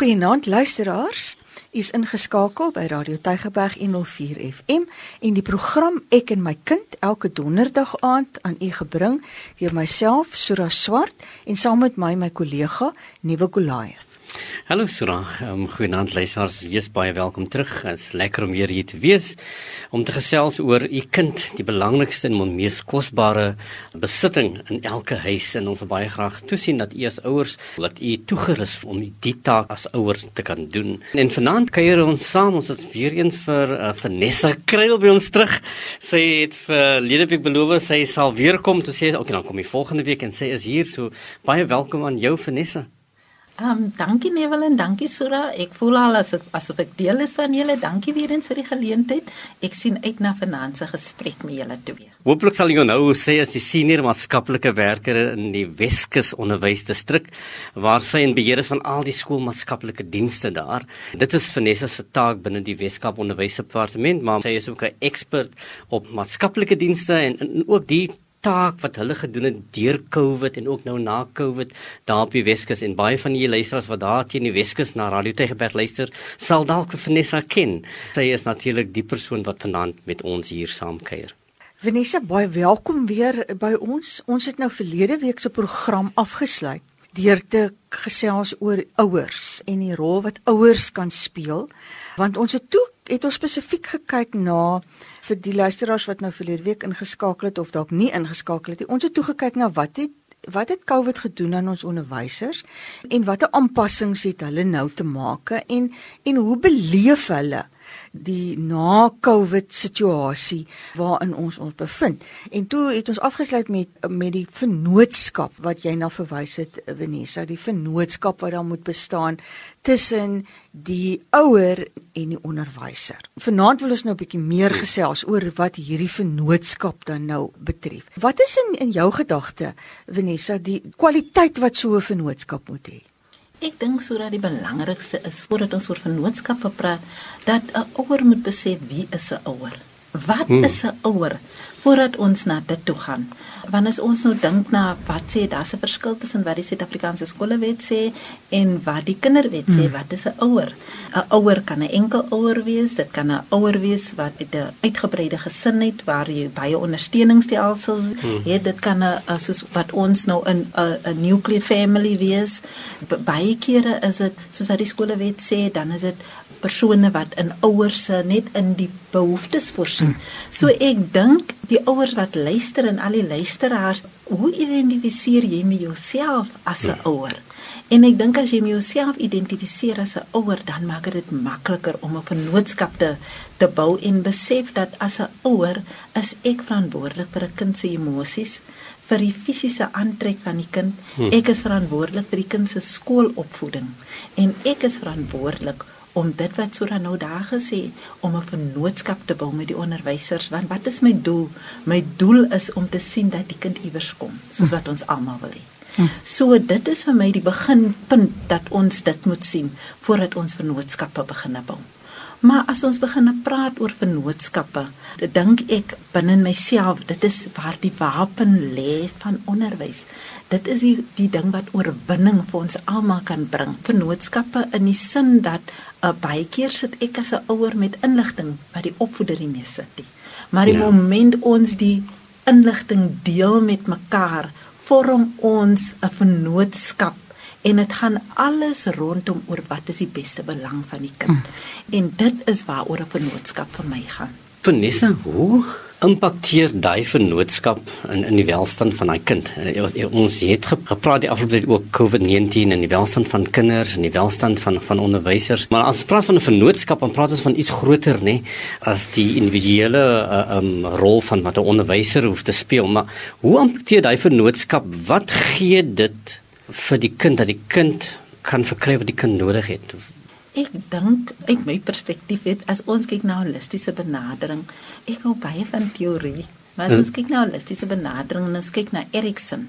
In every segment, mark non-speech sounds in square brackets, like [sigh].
Goeienaand luisteraars. U is ingeskakel by Radio Tygerberg 104 FM en die program Ek en my kind elke donderdag aand aan u gebring deur myself Sura Swart en saam met my my kollega Nuwe Goliath. Hallo Sura, um, goeienaand luisteraars. Jy's baie welkom terug. Dit is lekker om weer hier te wees om te gesels oor u kind, die belangrikste en mees kosbare besitting in elke huis en ons wil baie graag toesien dat u as ouers dat u toegerus om die taak as ouer te kan doen. En vanaand kuier ons saam, ons het weer eens vir uh, Vanessa Kruil by ons terug. Sy het vir Ledebeek beloof sy sal weer kom toe sê, "Oké, okay, dan kom jy volgende week en sy is hier." So baie welkom aan jou Vanessa. Ehm um, dankie Neville en dankie Sura. Ek voel al as ek, asof ek deel is van julle. Dankie weer eens vir die geleentheid. Ek sien uit na se gesprek met julle twee. Hooplik sal jy nou sê as die senior maatskaplike werker in die Weskus onderwysdistrik waar sy in beheer is van al die skoolmaatskaplike dienste daar. Dit is Vanessa se taak binne die Weskaap Onderwysdepartement, maar sy is ook 'n ekspert op maatskaplike dienste en, en ook die taak wat hulle gedoen het deur Covid en ook nou na Covid daar op die Weskus en baie van julle luisteraars wat daar teen die Weskus na Radio Tegeberg luister, sal dalk Vanessa ken. Sy is natuurlik die persoon wat vanaand met ons hier saamkuier. Vanessa, baie welkom weer by ons. Ons het nou verlede week se program afgesluit deur te gesels oor ouers en die rol wat ouers kan speel want ons het toe het ons spesifiek gekyk na vir die luisteraars wat nou verlede week ingeskakel het of dalk nie ingeskakel het nie ons het toe gekyk na wat het wat het covid gedoen aan ons onderwysers en watter aanpassings het hulle nou te maak en en hoe beleef hulle die na Covid situasie waarin ons ons bevind. En toe het ons afgesluit met met die vennootskap wat jy na verwys het Vanessa, die vennootskap wat daar moet bestaan tussen die ouer en die onderwyser. Vanaand wil ons nou 'n bietjie meer gesels oor wat hierdie vennootskap dan nou betref. Wat is in in jou gedagte Vanessa die kwaliteit wat so 'n vennootskap moet hê? Ek dink sodat die belangrikste is voordat ons oor vennootskappe praat, dat 'n ouer moet besef wie is 'n ouer. Wat hmm. is 'n ouer voordat ons na dit toe gaan? Want as ons nou dink na wat sê daar's 'n verskil tussen wat die Suid-Afrikaanse skolewet sê en wat die kinderwet sê, hmm. wat is 'n ouer? 'n Ouer kan 'n enkel ouer wees, dit kan 'n ouer wees wat uit 'n uitgebreide gesin het waar jy baie ondersteuningsstelsels hmm. het. Dit kan 'n soos wat ons nou in 'n 'n nuclear family wees. Baie kere is dit soos wat die skolewet sê, dan is dit persone wat in ouers se net in die behoeftes voorsien. So ek dink die ouers wat luister en al die luisteraars, hoe identifiseer jy met jouself as 'n ja. ouer? En ek dink as jy jouself identifiseer as 'n ouer, dan maak dit makliker om 'n vennootskap te te bou en besef dat as 'n ouer is ek verantwoordelik vir 'n kind se emosies vir die fisiese aantrek van die kind. Hm. Ek is verantwoordelik vir die kind se skoolopvoeding en ek is verantwoordelik om dit wat Sura nou daar gesê om 'n vennootskap te bou met die onderwysers want wat is my doel? My doel is om te sien dat die kind iewers kom soos wat ons almal wil hê. So dit is vir my die beginpunt dat ons dit moet sien voordat ons vennootskappe begin bou. Maar as ons begin praat oor vennootskappe, dink ek binne myself, dit is waar die wapen lê van onderwys. Dit is die die ding wat oorwinning vir ons almal kan bring. Vennootskappe in die sin dat uh, baie keer sit ek as 'n ouer met inligting wat die opvoeder nie sit nie. Maar die ja. moment ons die inligting deel met mekaar, vorm ons 'n vennootskap en dit gaan alles rondom oor wat is die beste belang van die kind. Hmm. En dit is waaroor 'n vennootskap vir my gaan. Vanessa, hoe impakteer daai vennootskap in in die welstand van daai kind? Eh, ons, ons het gepraat die afgelope tyd oor COVID-19 en die welstand van kinders en die welstand van van onderwysers. Maar as ons praat van 'n vennootskap, dan praat ons van iets groter, nê, as die individuele uh, um rol van wat 'n onderwyser hoef te speel. Maar hoe impakteer daai vennootskap? Wat gee dit vir die kind dat die kind kan verkry wat die kind nodig het. Ek dink uit my perspektief het as ons kyk na holistiese benadering, ek hou baie van teorie, maar as ons kyk na holistiese benadering en ons kyk na Erikson,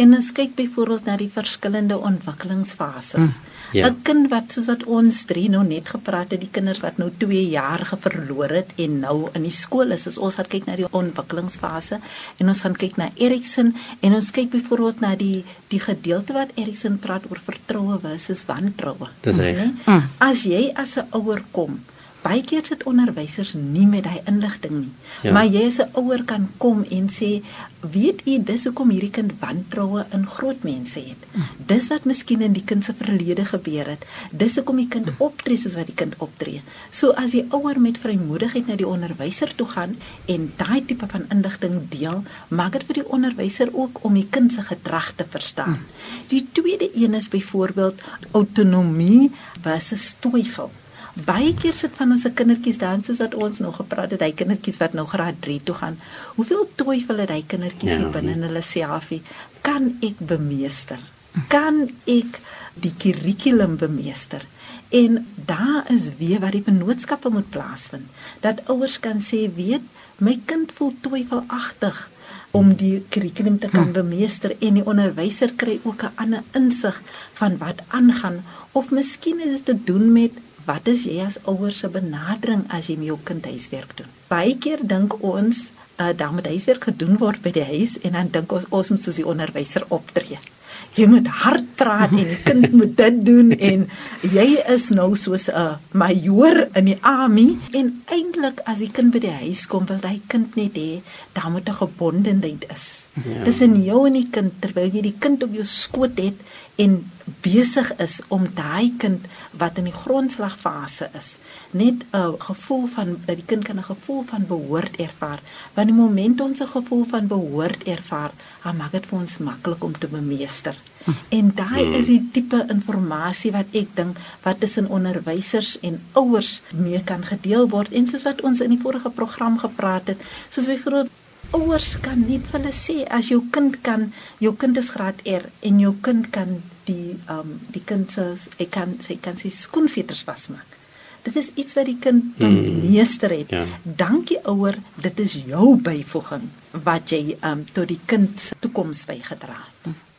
En ons kyk byvoorbeeld na die verskillende ontwikkelingsfases. Mm, ja. 'n Kind wat soos wat ons drie nou net gepraat het, die kinders wat nou 2 jaar geverloor het en nou in die skool is, is ons gaan kyk na die ontwikkelingsfase en ons gaan kyk na Erikson en ons kyk byvoorbeeld na die die gedeelte wat Erikson praat oor vertroue versus wantroue. Dis reg. Nee? Mm. As jy as 'n ouer kom Baie keer sit onderwysers nie met daai inligting nie. Ja. Maar jy as 'n ouer kan kom en sê, "Weet u dis hoekom hierdie kind wantroue in groot mense het? Dis wat miskien in die kind se verlede gebeur het. Dis hoekom die kind optree soos wat die kind optree." So as die ouer met vrymoedigheid na die onderwyser toe gaan en daai tipe van inligting deel, maak dit vir die onderwyser ook om die kind se gedrag te verstaan. Die tweede een is byvoorbeeld autonomie versus twyfel baie keer sit van ons se kindertjies dan soos wat ons nog gepraat het, hy kindertjies wat nou graad 3 toe gaan. Hoeveel twyfel het hy kindertjies ja, binne in hulle selfie? Kan ek bemeester? Kan ek die kurrikulum bemeester? En daar is weer waar die vennootskappe moet plaasvind. Dat ouers kan sê, weet, my kind voel twyfelagtig om die kurrikulum te kan bemeester en die onderwyser kry ook 'n ander insig van wat aangaan of miskien is dit te doen met wat is jy as ouers se benadering as jy met jou kind huiswerk doen? Baie keer dink ons uh, dan moet huiswerk gedoen word by die huis en dan dink ons ons moet soos die onderwyser optree. Jy moet hard praat en die kind [laughs] moet dit doen en jy is nou soos 'n majoor in die army en eintlik as die kind by die huis kom wil hy kind net hê daar moet 'n gebondenheid is. Ja. Dis in jou en die kind terwyl jy die kind op jou skoot het en besig is om daai kind wat in die grondslagfase is net 'n gevoel van dat die kind kan 'n gevoel van behoort ervaar. Want die oomblik ons 'n gevoel van behoort ervaar dan maak dit vir ons maklik om te bemeester. En daai is die tipe inligting wat ek dink wat tussen onderwysers en ouers mee kan gedeel word. En soos wat ons in die vorige program gepraat het soos byvoorbeeld ouers kan net vir hulle sê as jou kind kan jou kind is graad R en jou kind kan die ehm um, die kind se ek kan sê kan sy skoenveters vasmaak. Dit is iets wat die kind van mm, meester het. Ja. Dankie ouer, dit is jou byvoeging wat jy ehm um, tot die kind se toekoms bygedra het. Mm.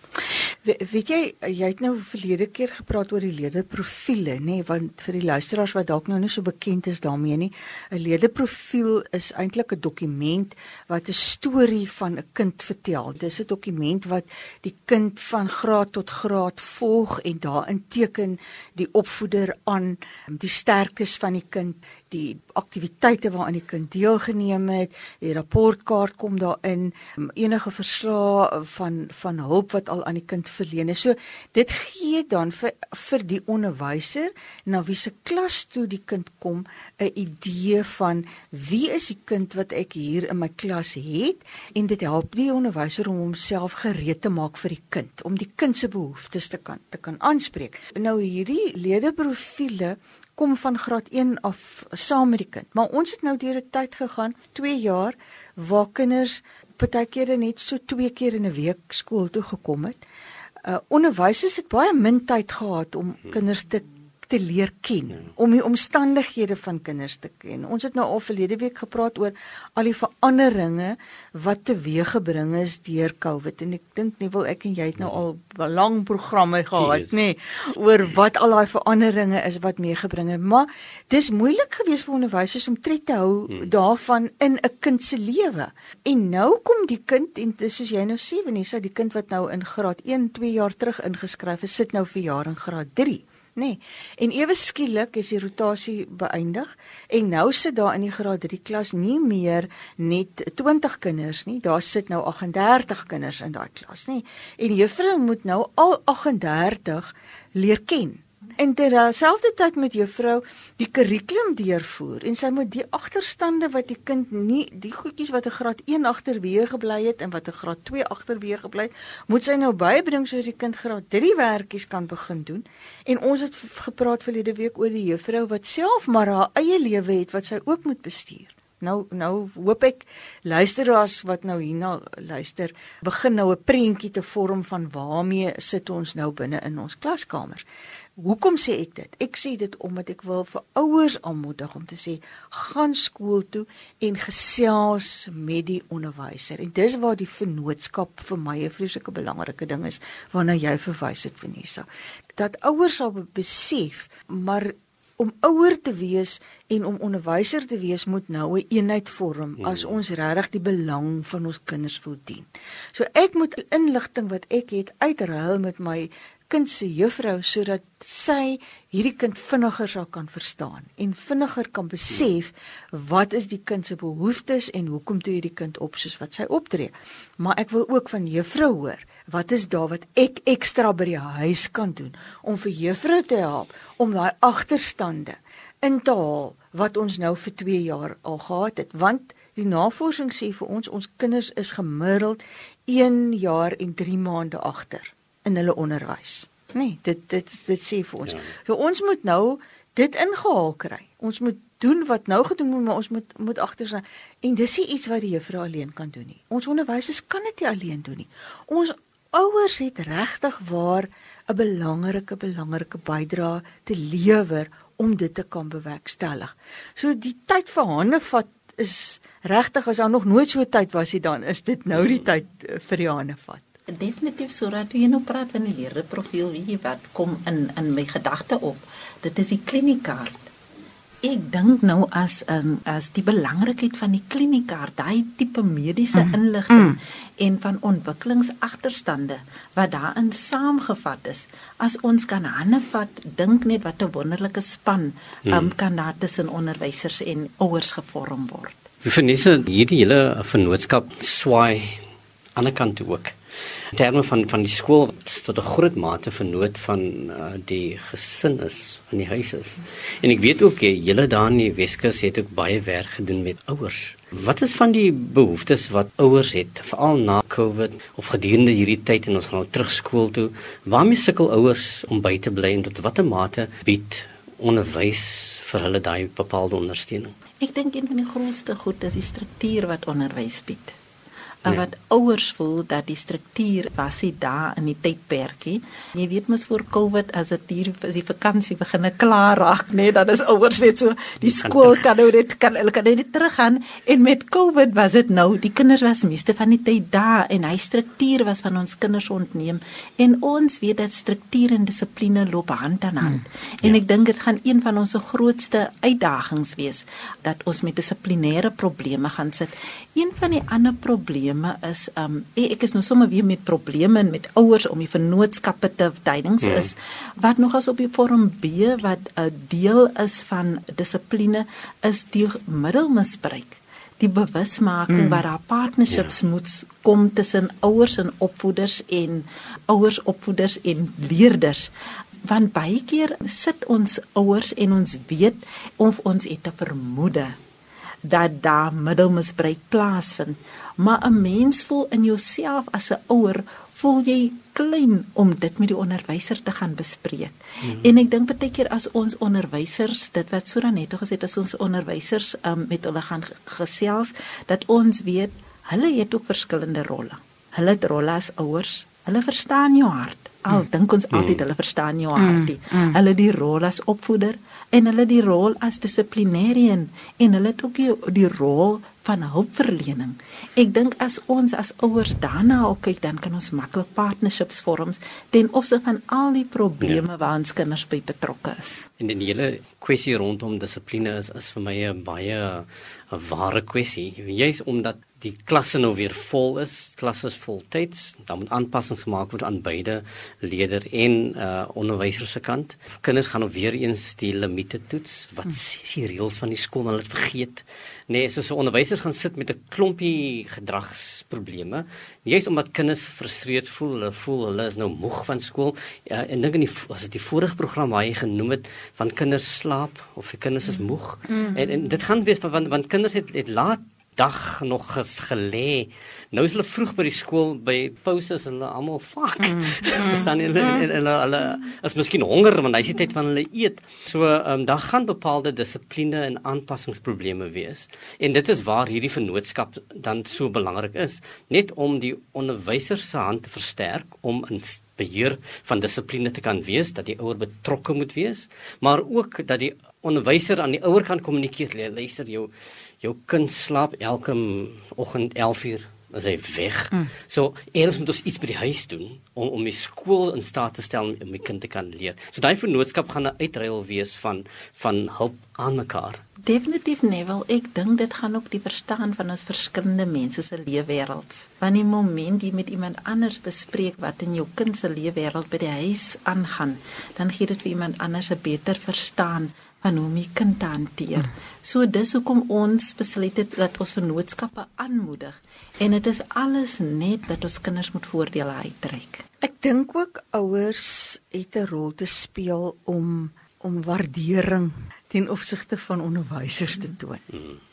We, weet jy jy het nou verlede keer gepraat oor die leerprofiele nê nee, want vir die luisteraars wat dalk nou nie so bekend is daarmee nie 'n leerprofiel is eintlik 'n dokument wat 'n storie van 'n kind vertel. Dis 'n dokument wat die kind van graad tot graad volg en daarin teken die opvoeder aan die sterktes van die kind die aktiwiteite waaraan die kind deelgeneem het, die rapportkaart kom daarin, enige verslae van van hulp wat al aan die kind verleen is. So dit gee dan vir vir die onderwyser na wie se klas toe die kind kom 'n idee van wie is die kind wat ek hier in my klas het en dit help die onderwyser om homself gereed te maak vir die kind, om die kind se behoeftes te kan te kan aanspreek. Nou hierdie ledeprofiele kom van graad 1 af saam met die kind. Maar ons het nou deur 'n tyd gegaan, 2 jaar waar kinders partykeer net so 2 keer in 'n week skool toe gekom het. Uh onderwysers het baie min tyd gehad om kinders te te leer ken, ja. om die omstandighede van kinders te ken. Ons het nou al verlede week gepraat oor al die veranderinge wat teweeggebring is deur COVID en ek dink nie wil ek en jy het nou ja. al lang programme gehad nê nee, oor wat al daai veranderinge is wat meegebring het. Maar dis moeilik geweest vir onderwysers om tred te hou hmm. daarvan in 'n kind se lewe. En nou kom die kind en dis soos jy nou sê Vanessa, die kind wat nou in graad 1 2 jaar terug ingeskryf is, sit nou vir jaar in graad 3 nê. Nee. En ewe skielik is die rotasie beëindig en nou sit daar in die graad 3 klas nie meer net 20 kinders nie, daar sit nou 38 kinders in daai klas, nê. En juffrou moet nou al 38 leer ken en terselfdertyd met juffrou die kurrikulum deurvoer en sy moet die agterstande wat die kind nie die goedjies wat 'n graad 1 agterweer gebly het en wat 'n graad 2 agterweer gebly het, moet sy nou bybring sodat die kind graad 3 werkies kan begin doen. En ons het gepraat verlede week oor die juffrou wat self maar haar eie lewe het wat sy ook moet bestuur. Nou nou hoop ek luisteraars wat nou hierna luister, begin nou 'n prentjie te vorm van waarmee sit ons nou binne in ons klaskamers. Hoekom sê ek dit? Ek sê dit omdat ek wil vir ouers aanmoedig om te sê gaan skool toe en gesels met die onderwyser. En dis waar die vennootskap vir my 'n vreeslike belangrike ding is waarna jy verwys het Vanessa. Dat ouers sal besef, maar om ouer te wees en om onderwyser te wees moet nou 'n een eenheid vorm hmm. as ons regtig die belang van ons kinders wil dien. So ek moet inligting wat ek het uitruil met my kind se juffrou sodat sy hierdie kind vinniger sal kan verstaan en vinniger kan besef wat is die kind se behoeftes en hoekom tree die kind op soos wat sy optree. Maar ek wil ook van juffrou hoor, wat is daar wat ek ekstra by die huis kan doen om vir juffrou te help om daai agterstande in te haal wat ons nou vir 2 jaar al gehad het want die navorsing sê vir ons ons kinders is gemiddeld 1 jaar en 3 maande agter in hulle onderwys. Nee, dit dit dit sê vir ons. Ja. So ons moet nou dit ingehaal kry. Ons moet doen wat nou gedoen moet, maar ons moet moet agter staan. En dis nie iets wat die juffrou alleen kan doen nie. Ons onderwysers kan dit nie alleen doen nie. Ons ouers het regtig waar 'n belangrike belangrike bydrae te lewer om dit te kan bewerkstellig. So die tyd vir hande vat is regtig as daar nog nooit so tyd was nie dan is dit nou die tyd eh, vir die hande vat definitief sodat jy nou praat van die leerprofiel wie jy wat kom in in my gedagte op dit is die kliniekaart ek dink nou as um, as die belangrikheid van die kliniekaart daai tipe mediese mm. inligting mm. en van ontwikkelingsagterstande wat daarin saamgevat is as ons kan hande vat dink net wat 'n wonderlike span mm. um, kan daar tussen onderwysers en ouers gevorm word Vanessa hierdie hele vennootskap swaai aan die kant ook In terme van van die skool tot 'n groot mate vernoot van uh, die gesin is, van die huis is. En ek weet ook jy julle daar in die Weskus het ook baie werk gedoen met ouers. Wat is van die behoeftes wat ouers het veral na Covid of gedurende hierdie tyd en ons gaan nou terug skool toe? Waarmee sukkel ouers om by te bly en tot watter mate bied onderwys vir hulle daai bepaalde ondersteuning? Ek dink een van die grootste goed is die struktuur wat onderwys bied nee. wat ouers voel dat die struktuur was nie daar in die tydperkie. Jy weet mos voor Covid as dit hier as die vakansie begine klaar raak, nê, nee, dan is ouers net so die skool kan nou net kan hulle kan net teruggaan en met Covid was dit nou die kinders was meeste van die tyd daar en hy struktuur was van ons kinders ontneem en ons weet dat struktuur en dissipline loop hand aan hand. Hmm. En ja. ek dink dit gaan een van ons grootste uitdagings wees dat ons met dissiplinêre probleme gaan sit. Een van die ander probleme probleme is um ek is nou sommer weer met probleme met ouers om die vennootskappe te tydings hmm. is wat nog as op die vorm B wat 'n deel is van dissipline is die middelmisbruik die bewusmaking mm. wat daar partnerships ja. moet kom tussen ouers en opvoeders en ouers opvoeders en leerders want baie keer sit ons ouers en ons weet of ons het 'n vermoede dat daar middelmisbruik plaasvind. Maar 'n mens voel in jouself as 'n ouer, voel jy klein om dit met die onderwyser te gaan bespreek. Mm. En ek dink baie keer as ons onderwysers, dit wat Sura net gesê het, as ons onderwysers um, met hulle gaan gesels, dat ons weet hulle het ook verskillende rolle. Hulle het rolle as ouers. Hulle verstaan jou hart. Al mm. dink ons altyd mm. hulle verstaan jou hartie. Mm. Mm. Hulle die rol as opvoeder en hulle die rol as dissiplinêrien en hulle het ook die, die rol van hulpverlening. Ek dink as ons as ouers daarna kyk, dan kan ons maklik partnerships vorm ten opsigte van al die probleme ja. waar ons kinders by betrokke is. En die hele kwessie rondom dissipline is is vir my 'n baie 'n ware kwessie. Juist omdat die klasse nou weer vol is, klasse is voltyds, dan moet aanpassings gemaak word aan beide leerder en uh onderwysers se kant. Kinders gaan op weer eens die limite toets. Wat hmm. sê die reëls van die skool? Hulle het vergeet. Nee, so so onderwysers gaan sit met 'n klompie gedragsprobleme. Juist omdat kinders gefrustreerd voel, hulle voel hulle is nou moeg van skool. Ja, en dink in die as dit die vorige program waar jy genoem het van kinders slaap of die kinders is moeg. Mm. En en dit gaan wees want want kinders het het laat dag nog gelê. Nou is hulle vroeg by die skool by pauses en hulle almal. Mm. Verstaan [laughs] mm. hulle hulle, hulle hulle is miskien honger want hy sê tyd van hulle eet. So ehm um, daar gaan bepaalde dissipline en aanpassingsprobleme wees. En dit is waar hierdie vennootskap dan so belangrik is, net om die onderwyser se hand te versterk om in beheer van dissipline te kan wees dat die ouer betrokke moet wees, maar ook dat die onderwyser aan die ouer kan kommunikeer. Luister jou jou kind slaap elke oggend 11uur as hy weg. Mm. So eers moet ons iets by die huis doen om om die skool in staat te stel om my kind te kan leer. So daai vennootskap gaan 'n uitruil wees van van hulp aan mekaar. Definitief nee, wel ek dink dit gaan ook die verstaan van ons verskillende mense se lewenswêrelds. Want die moment jy met iemand anders bespreek wat in jou kind se lewenswêreld by die huis aangaan, dan gee dit vir iemand anders 'n beter verstaan van hoe om die kind te hanteer. So dis hoekom ons besluit het dat ons vennootskappe aanmoedig en dit is alles net dat ons kinders moet voordele uittrek. Ek dink ook ouers het 'n rol te speel om om waardering ten opsigte van onderwysers te toon.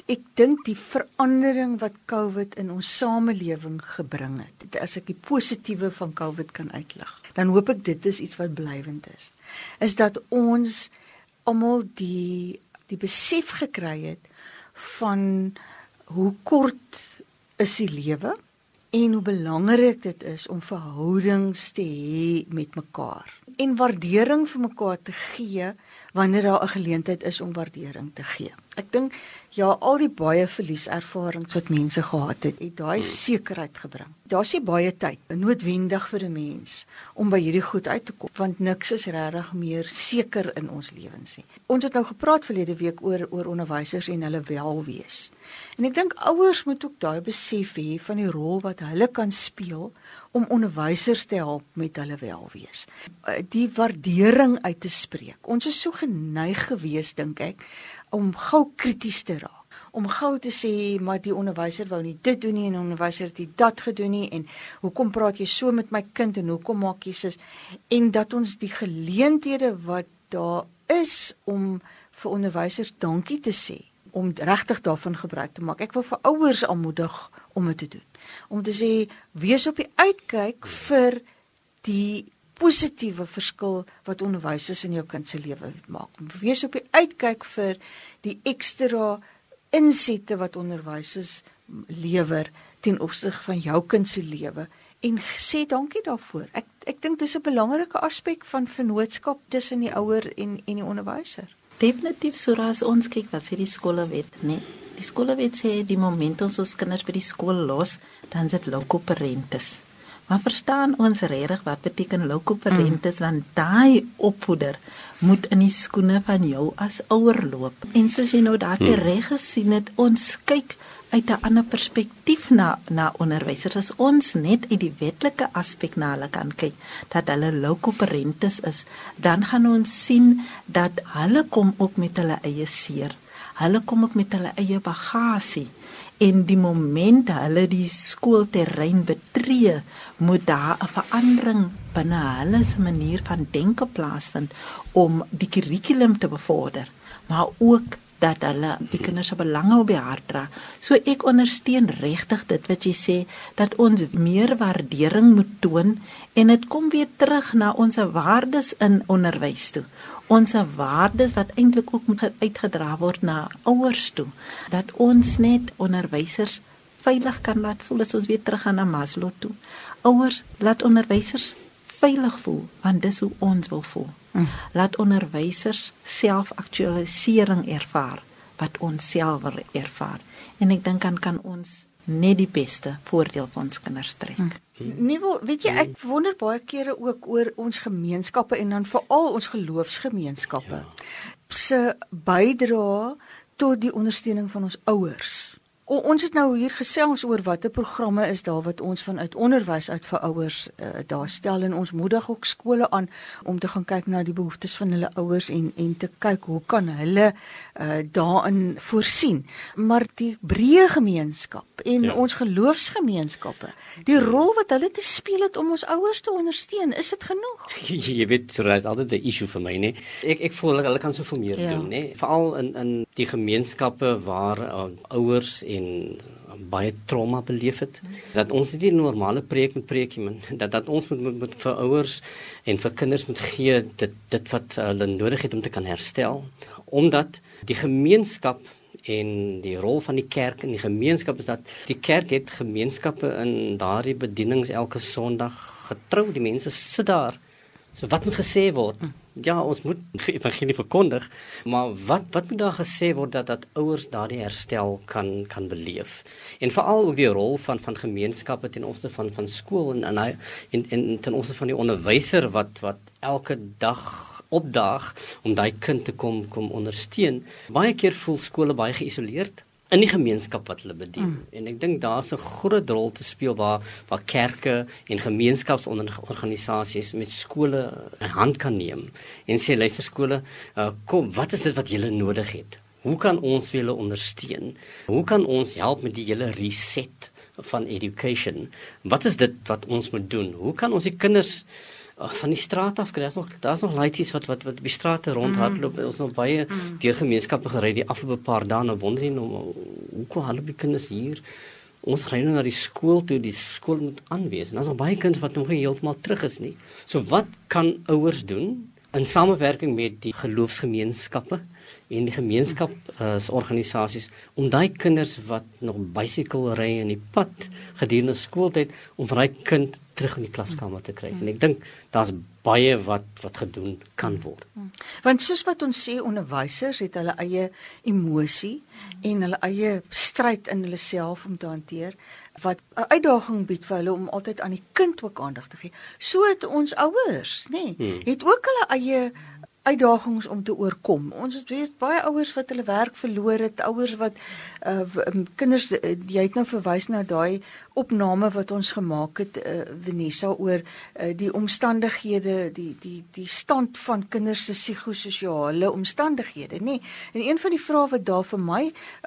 Ek dink die verandering wat COVID in ons samelewing gebring het, as ek die positiewe van COVID kan uitlig, dan hoop ek dit is iets wat blywend is. Is dat ons almal die die besef gekry het van hoe kort is die lewe en hoe belangrik dit is om verhoudings te hê met mekaar en waardering vir mekaar te gee wanneer daar 'n geleentheid is om waardering te gee. Ek dink ja, al die baie verlieservarings wat mense gehad het, het daai sekerheid gebring. Daar's nie baie tyd noodwendig vir 'n mens om by hierdie goed uit te kom, want niks is regtig meer seker in ons lewens nie. Ons het nou gepraat verlede week oor oor onderwysers en hulle welwees. En ek dink ouers moet ook daai besef hê van die rol wat hulle kan speel om onderwysers te help met hulle welwees. Die waardering uit te spreek. Ons is so geneig gewees dink ek om gou krities te raak om gou te sê maar die onderwyser wou nie dit doen nie en die onderwyser het dit dat gedoen nie en hoekom praat jy so met my kind en hoekom maak jy sis en dat ons die geleenthede wat daar is om vir onderwysers dankie te sê om regtig daarvan gebruik te maak. Ek wil vir ouers aanmoedig om dit te doen. Om te sê wees op die uitkyk vir die positiewe verskil wat onderwysers in jou kind se lewe maak. Wees op die uitkyk vir die ekstra insette wat onderwysers lewer ten opsigte van jou kind se lewe en sê dankie daarvoor. Ek ek dink dis 'n belangrike aspek van vennootskap tussen die ouer en en die onderwyser. Definitief soos ons kyk wat sê die skolewet, né? Nee? Die skolewet sê die moment ons ons kinders by die skool los, dan is dit loco parentis. Maar verstaan ons regtig wat beteken loco parentis mm. want daai opvoeder moet in die skoene van jou as ouer loop. En soos jy nou daar mm. reg gesien het, ons kyk uit 'n ander perspektief na na onderwysers. As ons net uit die wetlike aspek na hulle kan kyk, dat hulle loco parentis is, dan gaan ons sien dat hulle kom ook met hulle eie seer. Hulle kom ook met hulle eie bagasie. En die moment hulle die skoolterrein betree, moet daar 'n verandering binne hulle se manier van denke plaasvind om die kurrikulum te bevorder, maar ook dat hulle die kinders se belange op die hart dra. So ek ondersteun regtig dit wat jy sê dat ons meer waardering moet toon en dit kom weer terug na ons waardes in onderwys toe. Ons waardes wat eintlik ook moet uitgedra word na ouers toe. Dat ons net onderwysers veilig kan laat voel as ons weer terug gaan na Maslow toe. Ouers laat onderwysers veilig voel want dis hoe ons wil voel. Mm. Laat onderwysers selfaktualisering ervaar wat ons self wil ervaar. En ek dink dan kan ons net die beste voordeel vir ons kinders trek. Mm. Nee, weet jy ek wonder baie kere ook oor ons gemeenskappe en dan veral ons geloofsgemeenskappe ja. se bydra tot die ondersteuning van ons ouers. O, ons het nou hier gesels oor watter programme is daar wat ons vanuit onderwys uit vir ouers uh, daar stel en ons moedig ook skole aan om te gaan kyk na die behoeftes van hulle ouers en en te kyk hoe kan hulle uh, daarin voorsien. Maar die breë gemeenskap en ja. ons geloofsgemeenskappe. Die rol wat hulle te speel het om ons ouers te ondersteun, is dit genoeg? [laughs] Jy weet, so is altyd 'n issue vir my, nê. Ek ek voel hulle kan soveel meer ja. doen, nê. Veral in in die gemeenskappe waar uh, ouers en baie trauma beleef het dat ons nie 'n normale preek met preekie man. [laughs] Dat dat ons moet, moet moet vir ouers en vir kinders moet gee dit dit wat hulle nodig het om te kan herstel omdat die gemeenskap en die rol van die kerk in die gemeenskap is dat die kerk het gemeenskappe in daardie bedienings elke Sondag getrou. Die mense sit daar. So wat moet gesê word ja, ons moet [laughs] evangelie verkondig, maar wat wat moet daar gesê word dat dat ouers daardie herstel kan kan beleef? En veral ook die rol van van gemeenskappe ten opsigte van van skool en en hy en, en ten opsigte van die onderwyser wat wat elke dag opdaag om daai kind te kom kom ondersteun. Baie keer voel skole baie geïsoleerd in die gemeenskap wat hulle bedien. Mm. En ek dink daar's 'n groot rol te speel waar waar kerke en gemeenskapsorganisasies met skole 'n hand kan neem en sê luister skole, uh, kom, wat is dit wat julle nodig het? Hoe kan ons julle ondersteun? Hoe kan ons help met die hele reset van education? Wat is dit wat ons moet doen? Hoe kan ons die kinders van die straat af kry ons nog daar's nog laities wat wat wat op die strate rondhardloop. Mm. Ons nog baie mm. deur gemeenskappe gery die afgelope paar dae nou wonder nie nou hoe kom hulle by kinders hier? Ons ry nou na die skool toe, die skool moet aanwees. En daar's nog baie kinders wat nog nie heeltemal terug is nie. So wat kan ouers doen in samewerking met die geloofsgemeenskappe en die gemeenskap as uh, organisasies om daai kinders wat nog bicycle ry in die pad gedurende skooltyd om vir daai kind terug in die klaskamer te kry. En ek dink daar's baie wat wat gedoen kan word. Want soos wat ons sê onderwysers het hulle eie emosie en hulle eie stryd in hulle self om te hanteer wat 'n uitdaging bied vir hulle om altyd aan die kind ook aandag te gee. So het ons ouers, nê, nee, hmm. het ook hulle eie uitdagings om te oorkom. Ons het weet baie ouers wat hulle werk verloor het, ouers wat uh kinders jy het nou verwys na daai opname wat ons gemaak het uh Vanessa oor uh die omstandighede, die die die stand van kinders se psigososiale omstandighede, nê. Nee. En een van die vrae wat daar vir my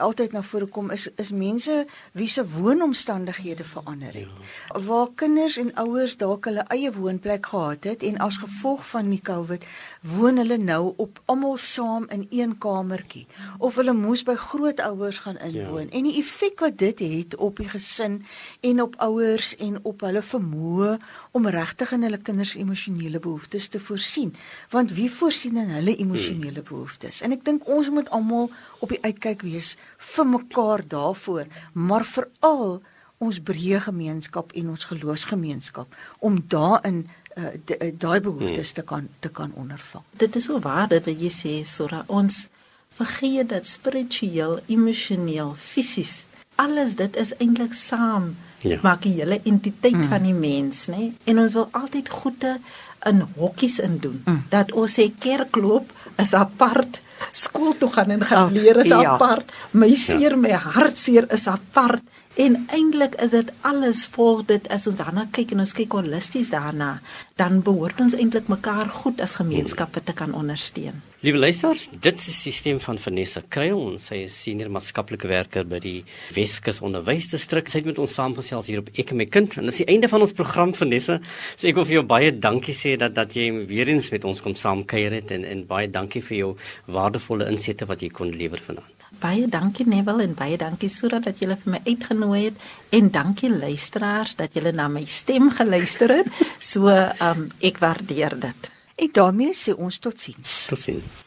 altyd na vore kom is is mense wie se woonomstandighede verander het. Ja. Waar kinders en ouers dalk hulle eie woonplek gehad het en as gevolg van die COVID woon hulle nou op almal saam in een kamertjie of hulle moes by grootouers gaan inwoon ja. en die effek wat dit het op die gesin en op ouers en op hulle vermoë om regtig in hulle kinders emosionele behoeftes te voorsien want wie voorsien in hulle emosionele hmm. behoeftes en ek dink ons moet almal op die uitkyk wees vir mekaar daarvoor maar veral ons breë gemeenskap en ons geloofsgemeenskap om daarin uh, daai behoeftes hmm. te kan te kan ondervang. Dit is so waar dat jy sê Sora ons vergeet dat spiritueel, emosioneel, fisies alles dit is eintlik saam ja. maak die hele entiteit hmm. van die mens, nê? En ons wil altyd goede in hokkies in doen. Hmm. Dat ons sê kerkloop is apart, skool toe gaan en gaan leer is ja. apart, my seer, ja. my hartseer is apart. En eintlik is dit alles vol dit as ons daarna kyk en ons kyk holisties daarna, dan behoort ons eintlik mekaar goed as gemeenskappe te kan ondersteun. Liewe luisters, dit is die stem van Vanessa Kruil, sy is senior maatskaplike werker by die Weskus Onderwysdistrik. Sy het met ons saamgesels hier op Ek en my kind en dis die einde van ons program Vanessa. So ek wil vir jou baie dankie sê dat dat jy weer eens met ons kom saamkuier het en en baie dankie vir jou waardevolle insette wat jy kon lewer vanaand. Baie dankie Neville en baie dankie sodat dat julle vir my uitgenooi het en dankie luisteraars dat julle na my stem geluister het. So, um, ek waardeer dit. En daarmee sê ons totsiens. Totsiens.